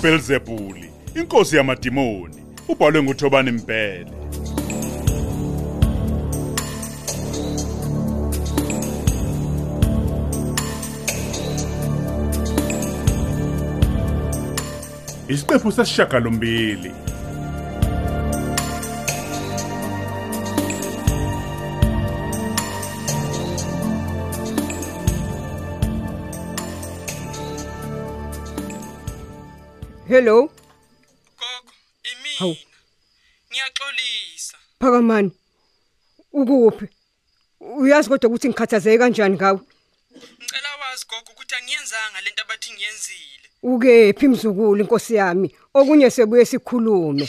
uBelzebuli inkosi yamadimoni ubhalwe nguThobani Mpele. Isiqephu sesishiyagalombili Hello, Gogo, imina. Ngiyaxolisa. Phakamani. Ukuphi? Uyazi kodwa ukuthi ngikhathazeke kanjani ngawe? Ngicela wazi gogo ukuthi angiyenzanga lento abathi ngiyenzile. Ukephi mzukulu inkosi yami? Okunye sebuye sikhulume.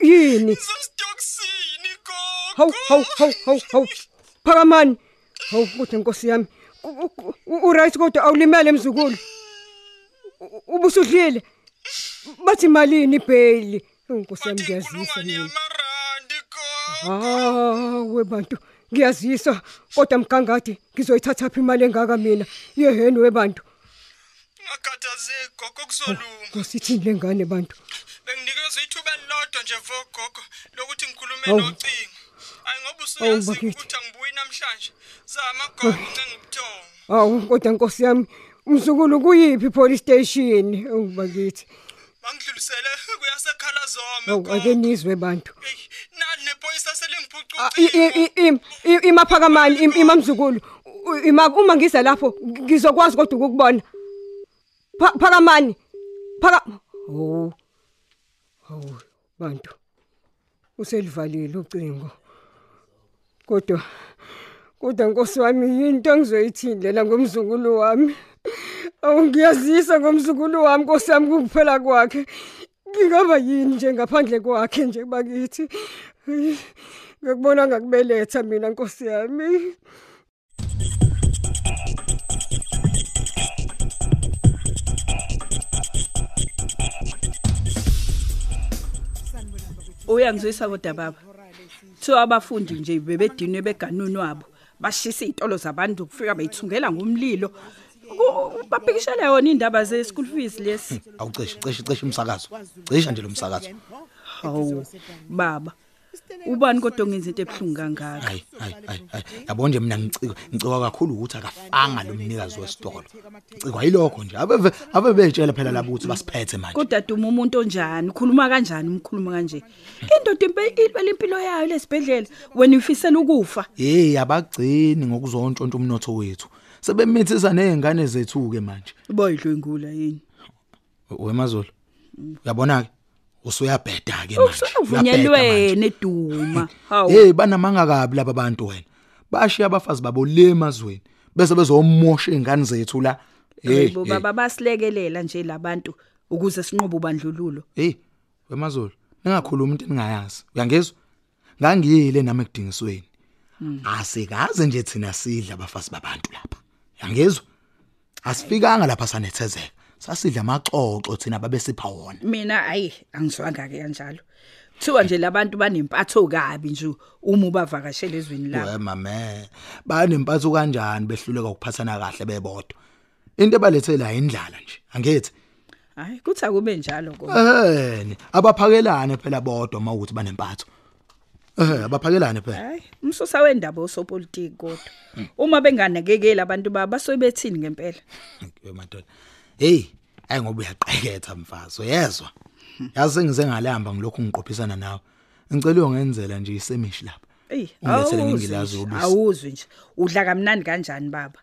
Yini? Sesitoksini gogo. Haw haw haw haw haw. Phakamani. Haw kodwa inkosi yami. U- Uright kodwa awulimele mzukulu. Ubusudlile. Bathi malini bail? Inkosi inkulungwane mina. Hawe bantu ngiyazisa kodwa mgangadi ngizoyithatha phi imali engaka mina yeheni webantu Ngakhathazeki gogo kuzolunga. ngosithini lengane bantu Benginikezwe ithuba elilodwa nje vo gogo lokuthi ngikhulume Hawu. nocingo. Ayi ngoba usuyazi bakithi. ukuthi angibuyi namhlanje. Zama gogo ncenga ubuthongo. awu kodwa nkosi yami umzukulu kuyiphi police station? Ungibakithi Bangidlulisele kuyasekhala zome awu ake nizwe bantu. Nali Ah, i- selingiphucucile. i- imaphakamani im- imamzukulu ima uma ngiza lapho ngizokwazi kodwa ukukubona. Pha- phakamani phaka oh awu bantu. Uselivalile ucingo. Kodwa kodwa nkosi wami yinto engizoyithindela ngomzukulu wami. Awu ngiyazisa ngomzukulu wami nkosi yami kukuphela kwakhe. Ngingaba yini nje ngaphandle kwakhe nje bakithi? Ay, ngakubona ngakubeletha mina nkosi yami. Uyangizwisa kodwa baba. So abafundi nje bebedinwe beganuni wabo bashisa izitolo zabantu kufika bayithungela ngomlilo. Ku- babhekishela yona indaba ze school fees lesi. Awucishe cishe cishe umsakazo. Cisha nje lo msakazo. Hawu baba. Ubani kodwa ongenza into ebuhlungu kangaka? Hayi hayi hayi hayi. Yabo nje mina ngicika ngicika kakhulu ukuthi akafanga lo mnikazi wesitolo. Ngicikwa yilokho nje. Abe abe betshela phela labo ukuthi basiphethe manje. Kodwa duma umuntu onjani? Ukhuluma kanjani umkhuluma kanje? Indoda impe ilwela impilo yayo lesibhedlela wena ufisela ukufa? Hey abagcini ngokuzontshontshwa umnotho wethu. Sebemithisa nezingane zethu ke manje boyidlwengula yini? Wemazolo uyabona ke usuyabheda ke manje. usuvunyelwene duma hawu. Hey banamanga kabi laba bantu wena. Bashiya abafazi babo le emazweni bese bezomosha izingane zethu la. Hey Yebo baba basilekelela nje labantu ukuze sinqobe ubandlululo. hey wemazolo ningakhuluma into ningayazi uyangezwa ngangiyile nami ekudingisweni. Asikaze nje thina sidla abafazi babantu lapha. Uyangezwa asifikanga lapha sanethezeka. Sasidla amaxoxo thina babesipha wona Mina ayi angizwanga ke kanjalo. Kuthiwa nje labantu banempatho kabi nje uma ubavakashela ezweni labo. we mame banempatho kanjani behluleka ukuphathana kahle bebodwa into ebalethela indlala nje angithi Hayi kuthi akube njalo kodwa. ehene abaphakelane phela bodwa mawukuthi banempatho eh abaphakelane phela Hayi umsusa wendaba osopolitiki kodwa. Uma benganakekeli abantu baba basobe bethini ngempela. we madoda hey ayi ngoba uyaqeketha mfazi uyezwa yazi sengize ngalamba ngilokhu ngiqophisana nawe ngicela uyongenzela nje isemishi lapha Ey, Ungilethele awuzwi ngingilazi nje, ubisi. awuzwi nje. Udla kamnandi kanjani baba?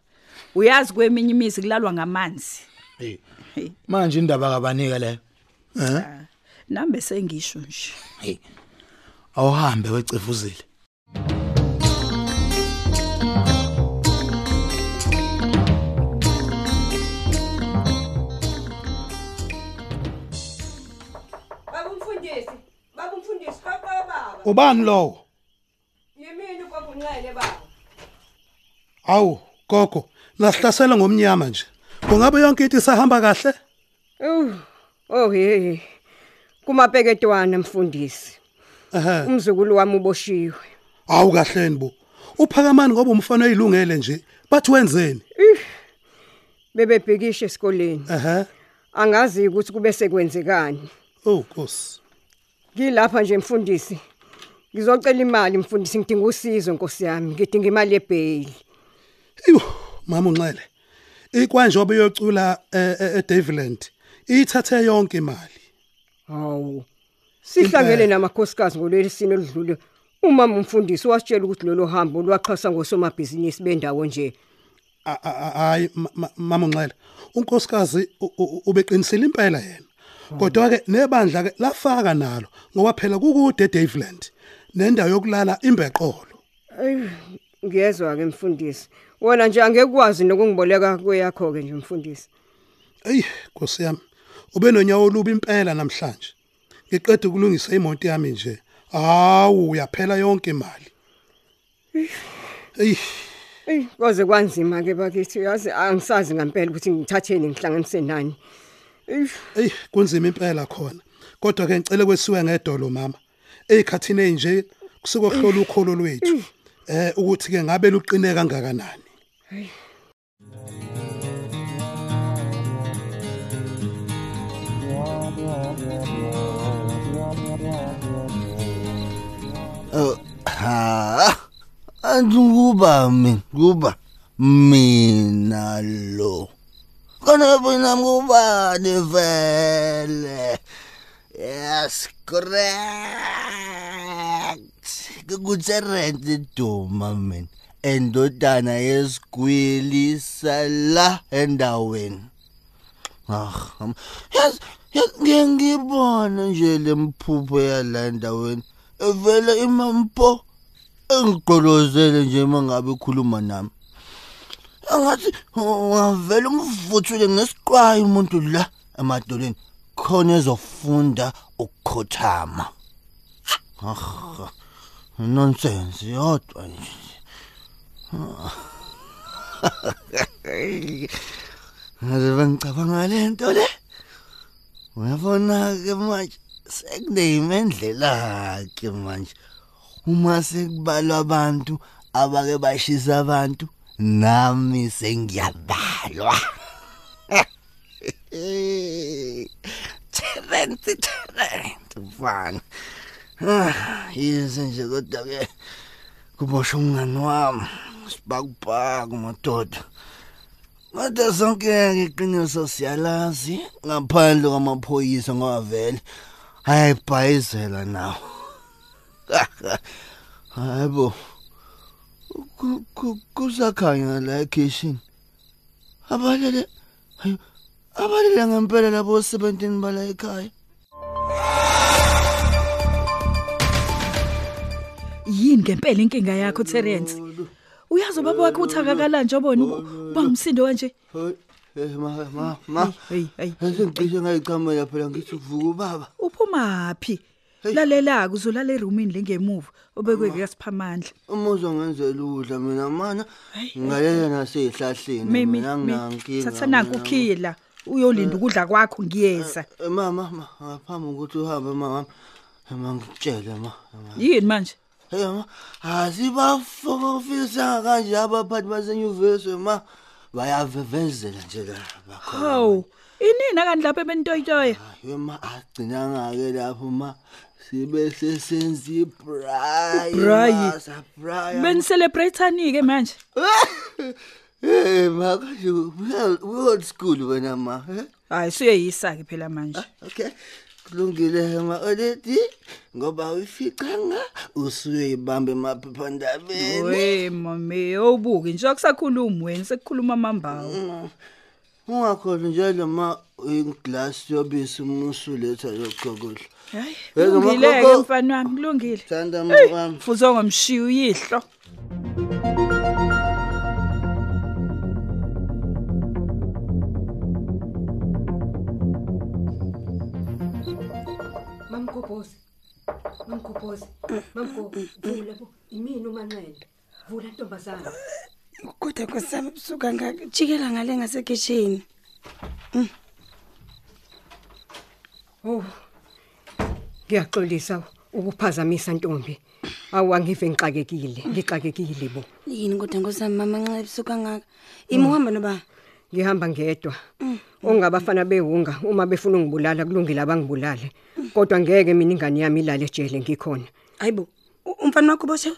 Uyazi kweminye imizi kulalwa ngamanzi. hey Hey. manje indaba kabanika leyo eh Ah, Nambe sengisho nje. hey awuhambe wecefuzile ubani lowo yimini kwabunqele baba awu gogo lasihlasela ngomnyama nje kungabe yonke into isahamba kahle Oh, oh hey. Kumapeketwana mfundisi. ehe Umzukulu wami uboshiwe. awu kahleni bo uphakamani ngoba umfana oyilungele nje bathi wenzeni bebebhekisha esikoleni. ehe Angazi ukuthi kube sekwenzekani. oh Nkosi Ngilapha nje mfundisi. Ngizocela imali mfundisi ngidinga usizo Nkosi yami. Ngidinga imali yebail. Iwo mama unxele. Ikwanje obeyocula eDaviland. Ithathe yonke imali. Hawu. Sihlangene namakhosikazi ngolwesine oludlule. Uma umfundisi wasitshela ukuthi lolo hambo lwaxhasa ngosomabhizinisi bendawo nje. Hayi ma- ma- mama unxele. Unkosikazi u- u- ubeqinisile impela yena. Kodwa ke nebandla ke lafaka nalo ngoba phela kukude eDaviland. Nendawo yokulala imbeqolo. Ngiyezwa ke mfundisi. Wona nje angekwazi nokungiboleka kweyakho ke nje mfundisi. Ey Nkosi yami. Ube nonyawo olubi impela namhlanje. Ngiqeda ukulungisa imoto yami nje. Hawu uyaphela yonke imali. Ey Ey, kwaze kwanzima ke bakithi yazi angisazi ngempela ukuthi ngithatheni ngihlanganise nani. Ey kunzima impela khona. Kodwa ke ngicela kwesiwe ngedolo mama. Ezikhathini enje kusuke kuhlola ukholo lwethu. Eh ukuthi ke ngabe luqine kangakanani. ha andukuba mina kuba mina lo kana bona ngubani vele yes correct kukutserente duma mina endodana yesigwili sala endaweni Ah, am- yes, yes, ngeke ngibona nje lemphupho yala endaweni. Evela imampo engigqolozele nje mangabe ekhuluma nami. Angathi ungavela umvuthule ngesiqwayi umuntu la emadoleni khona ezofunda ukukhothama. Ah, nonsense yodwa nje. Ngaze bengicabanga lento le. Uyabona ke manje sekuneyimendlela ke manje. Uma sekubalwa abantu abake bashisa abantu nami sengiyabalwa. Talent talent mfana. Ah, yize nje kodwa ke kubosha umngani wami sibakubhaka madoda. Kodwa sonke iqiniso siyalazi ngaphandle kwamaphoyisa ngoba vele ayibhayizela nawo. Hayibo. Ku- ku- Kusakhanya la kitchen. Abalele hayo abalele ngempela labo 17 bala ekhaya. Yini ngempela inkinga yakho Terence? Uyazi baba wakho uthakakala nje obona bangumsindo kanje. Hey, hey ma ma ma. Hey, hey. Sengicishe ngayicamela phela ngithi uvuka ubaba. Uphuma phi? Lalela kuzolala eroomini lengemuva obekwe ngesiphamandla. Umuzo ngenzela udla mina mana ngalele nasezihlahleni Mimi, mina mi, nginankinga. thatha nanku mina. ukhila. Uyolinda ukudla kwakho ngiyeza. Eh, Mama mama ngaphambi ukuthi uhambe mama. Mama ngitshele ma. ma. Yini manje? Hey ma, asibafokofisa kanje abaphathi basenyuvesi ma. Bayavevezela nje la bakhona. Hawu, inini kanti lapha ebentoyitoya? Hayi ma agcinanga ke lapho ma. Sibe sesenza ibray. Ibhrayi? Bray. Beni celebrateani ke manje? Eh ma kanje we old school wena ma. eh? Hayi suyeyisa ke phela manje. Okay. Kulungile ma already ngoba uyificanga usuke ibambe emaphephandabeni. We mame obuke nje akusakhuluma wena sekukhuluma amambawo. Ungakhohle njalo ma inglass yobisi umusu letha yokhokudla. Hayi, Yeka, kulungile ke magogo. mfana wami, kulungile. Thanda mama. Fuzo ngomshiya uyihlo. Mamgobhozi. Mamgo, vula bo. Imini uManwele. Vula ntombazana. kodwa kusami busuka ngajikela ngale ngasekitchen Oh. Ngiyaxolisa ukuphazamisa ntombi. Awangive ngixakekile, ngixakekile bo. yini kodwa ngosami mama nxa busuka ngaka imi uhamba noba ngihamba ngedwa ongabafana behunga uma befuna ungibulala kulungile abangibulale. Kodwa ngeke mina ingane yami ilale ejele ngikhona. Hayibo umfana wakho bosha U-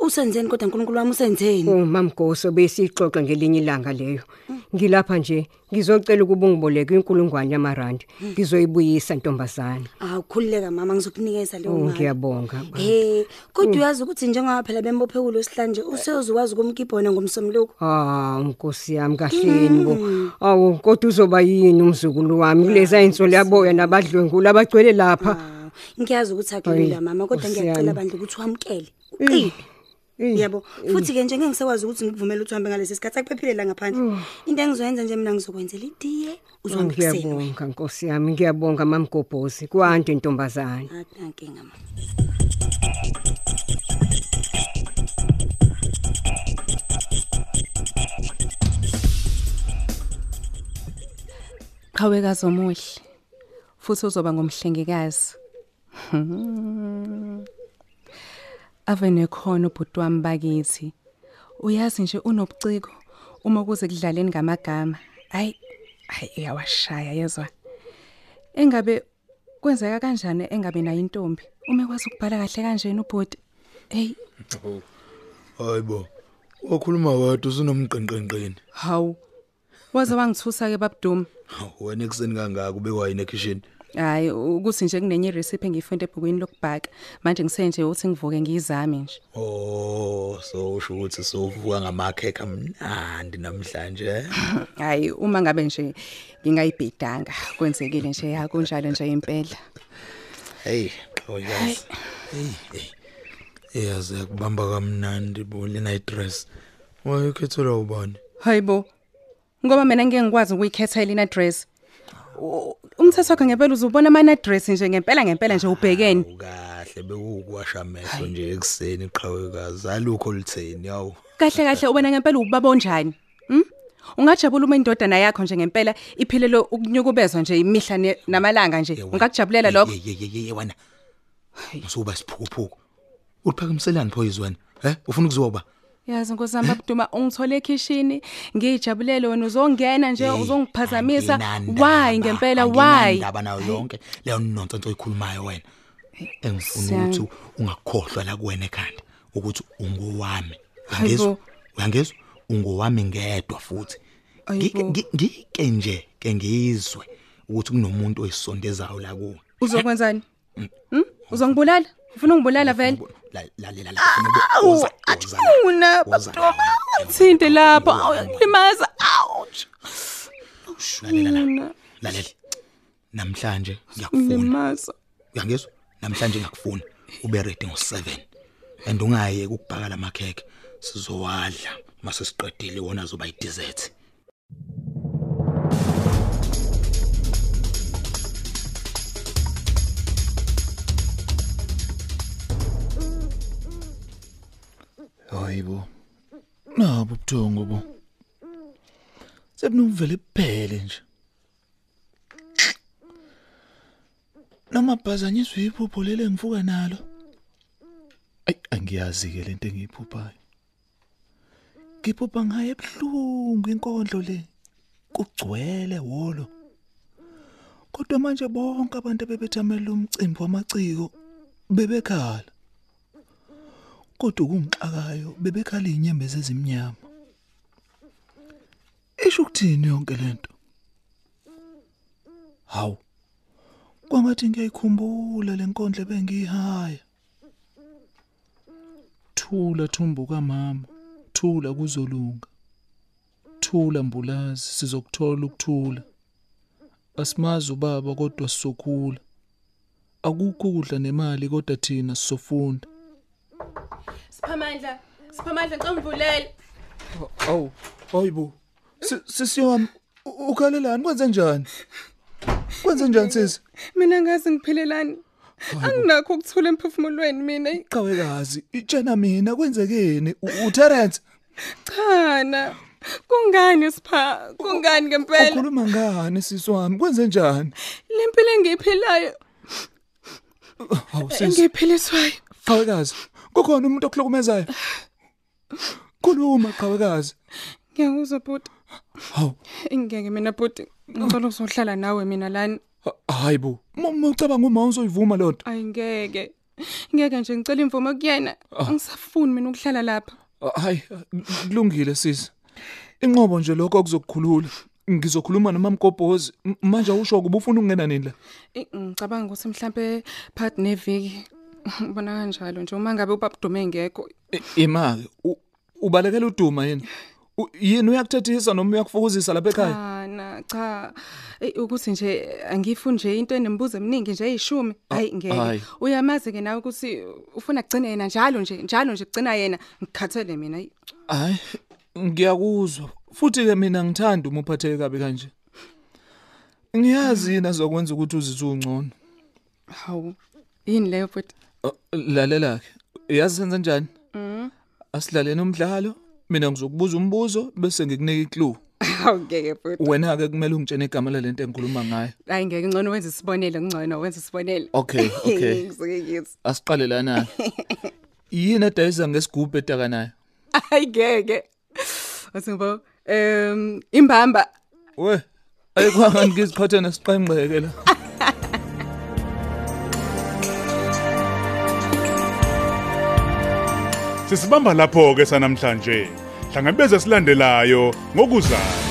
usenzeni kodwa uNkulunkulu wami usenzeni uma mgoso besixoxa ngelinye ilanga leyo ngilapha nje ngizocela ukuba ungiboleke inkulungwane yamarandi ngizoyibuyisa ntombazana awukhululeka mama ngizokunikeza leyo oh mali ngiyabonga Eh, kodwa uyazi ukuthi njengoba phela bembophe kulo sihlanje usezokwazi ukumkibhona ngomsomluko. Ah, nkosi yami kahleni bo. Awu, kodwa uzoba yini umzukulu wami kuleza insolo yaboya nabadlwengula abagcwele lapha. Ah, Ngiyazi ukuthi akulula Hayi, mama kodwa Nkosi ngiyacela yami. abantu ukuthi wamkele. Uqile. Eh, Yebo. Futhi ke nje ngeke ngisakwazi ukuthi ngikuvumele ukuthi uhambe ngalesi sikhathi akuphephile la ngaphandle. Into engizoyenza nje mina ngizokwenzela itiye uzohambe kuseni. Ngiyabonga nkosi yami, ngiyabonga mamgobhozi. Kwande ntombazana. Akunankinga mama. Qhawekazi omuhle. Futhi uzoba ngomhlengekazi. Ave nekhono ubhuti wami bakithi. Uyazi nje unobuciko uma kuze kudlaleni ngamagama. Hayi, hayi uyawashaya yezwa. Engabe kwenzeka kanjani engabe nayo intombi? Uma ekwazi ukubhala kahle kanjena ubhuti. Hey, Hayibo. Wakhuluma wedwa usunomqenqenqeni. hawu. Waze wangithusa ke babduma. Wena ekseni kangaka ubekwa yini ekitchen? Hayi ukuthi nje kunenye recipe engiyifunde ebhukwini lokubhaka. Manje ngisenje ukuthi ngivuke ngizame nje. Oh, so usho ukuthi sovuka ngamakhekhe amnandi namhlanje. eh? Hayi uma ngabe nje ngingayibhedanga kwenzekile nje ya kunjalo nje impela. Hey, oyazi. Hey, hey. Eyazi yakubamba kamnandi bo le night dress. Wayekhethelwa ubani? Hayibo. Ngoba mina ngeke ngikwazi ukuyikhethela ina dress. U- Umthetho wakhe ngempela uzubona ama dress nje ngempela ngempela nje ubhekeni. Ukahle bekuwukwasha amehlo nje ekseni qhawekazi. Alukho litheni yawu. Kahle kahle ubona ngempela ubaba onjani? Hm? Ungajabula uma indodana yakho nje ngempela iphilelo ukunyukubezwa nje imihla ne- namalanga nje. Ungakujabulela lokho? Ye ye ye ye wena. Usuba siphukuphuku. Uphakamiselani phoyizwe wena? He? Ufuna ukuzoba? Yazi nkosami babuduma ungithole ekitchen ngijabulele wena uzongena nje uzongiphazamisa why ngempela why Indaba nayo yonke leyo nonsense oyikhulumayo wena. Engifuna Siyami. ukuthi ungakhohlwa la kuwena ekhanda ukuthi ungowami. Hayibo. Uyangizwa? Uyangizwa? Ungowami ngedwa futhi. Ngike Hayibo. ngi- ngike nje ke ngizwe ukuthi kunomuntu oyisondezayo la kuwe. uzokwenzani hm uzongibulala ufuna ungibulala vele. La- lalela la Awu, ufuna ukuza una babudoma uthinte lapha awulimaza ouch. Lalela la. Lalela. Namhlanje ngiyakufuna. Limaza uyangizwa? Namhlanje ngiyakufuna. Ube ready ngo7 and ungayeki ukubhaka lamakheke sizowadla. Mase siqedile wona zoba idessert Hayibo. Nabo ubuthongo bo. Sebunuvele kuphele nje. Noma bhazanyiswa iphupho lele ngivuka nalo. Ay angiyazi ke lento engiyiphuphayo. Ngiphupha ngaye ebhlungu inkondlo le. Kugcwele wolo. Kodwa manje bonke abantu bebethamela umcimbi wamaciko bebekhala. Kodwa kungixakayo bebekhala inyembezi ezimnyama. Isho ukuthini yonke lento hawu kwangathi ngiyayikhumbula lenkondlo bengiyihaya thula thumbuka mama thula kuzolunga. Thula mbulazi sizokuthola ukuthula. Asimazi ubaba kodwa sizokhula. Akukho ukudla nemali kodwa thina sizofunda. Siphamandla Siphamandla ngicela ungivulele Awu, hayibo. Sisiyami, ukhalelani kwenze njani? Kwenze njani sisi? mina ngazi ngiphelelani anginakho ukuthula emphefumulweni mina Qhawekazi, itshena mina kwenzekeni? U- uTerence chana kungani sipha kungani ngempela ukhuluma ngani sisi wami? Kwenze njani? lempilo engiyiphilayo Hawu sisi, engiyiphiliswayo qhawekazi. Kukhona umuntu okuhlukumezayo. Khuluma qhawekazi. ngiyakuzwa bhuti Hawu, Ingeke mina bhuti ngicela ukuzohlala nawe mina lana. ha- hayibo. Uma ucabanga uma uzoyivuma lonto. Ayingeke. Ngeke nje ngicela imvumo kuyena. Ngisafuni mina ukuhlala lapha. Hayi, kulungile sisi. Inqobo nje lokho okuzokukhulula. Ngizokhuluma nomamgobhozi. M- Manje usho ukuba ufuna ukungena nini la? Eh, Ngicabanga ukuthi mhlambe part neviki ubona kanjalo nje uma ngabe ubaba Dume ngekho. I- Imake, u- ubalekela uduma yini? U- Yini uyakuthathisa noma uyakufukuzisa lapha ekhaya? Cha na cha Eh, ukuthi nje angifuni nje into enembuzo eminingi nje eyishumi hayi ngeke hayi. uyamazi ke nawe ukuthi ufuna kugcina yena njalo nje njalo nje kugcina yena ngikhathele mina hayi Hayi, ngiyakuzwa. Futhi ke mina ngithanda uma uphatheke kabi kanje. Ngiyazi yini azokwenza ukuthi uzizwe ungcono. hawu yini leyo futhi Uh, Lalela ke. Yazi senza kanjani? Mhm. Asidlaleni umdlalo. Mina ngizokubuza umbuzo bese ngikunika iclue. hawu ngeke futhi Wena ke kumele ungitshene igama lalento engikhuluma ngayo. hayi ngeke ngcono wenza isibonelo ngcono wenza isibonelo Okay, okay. ngisuke ngithi Asiqale lana. Yini edayisa ngesigubhu etakanayo? hayi ngeke asingibo em imbamba We, ayikwanga ngiziphathe nesiqengqeke la. Sisibamba lapho ke sanamhlanje. Hlangabeze silandelayo ngokuzayo.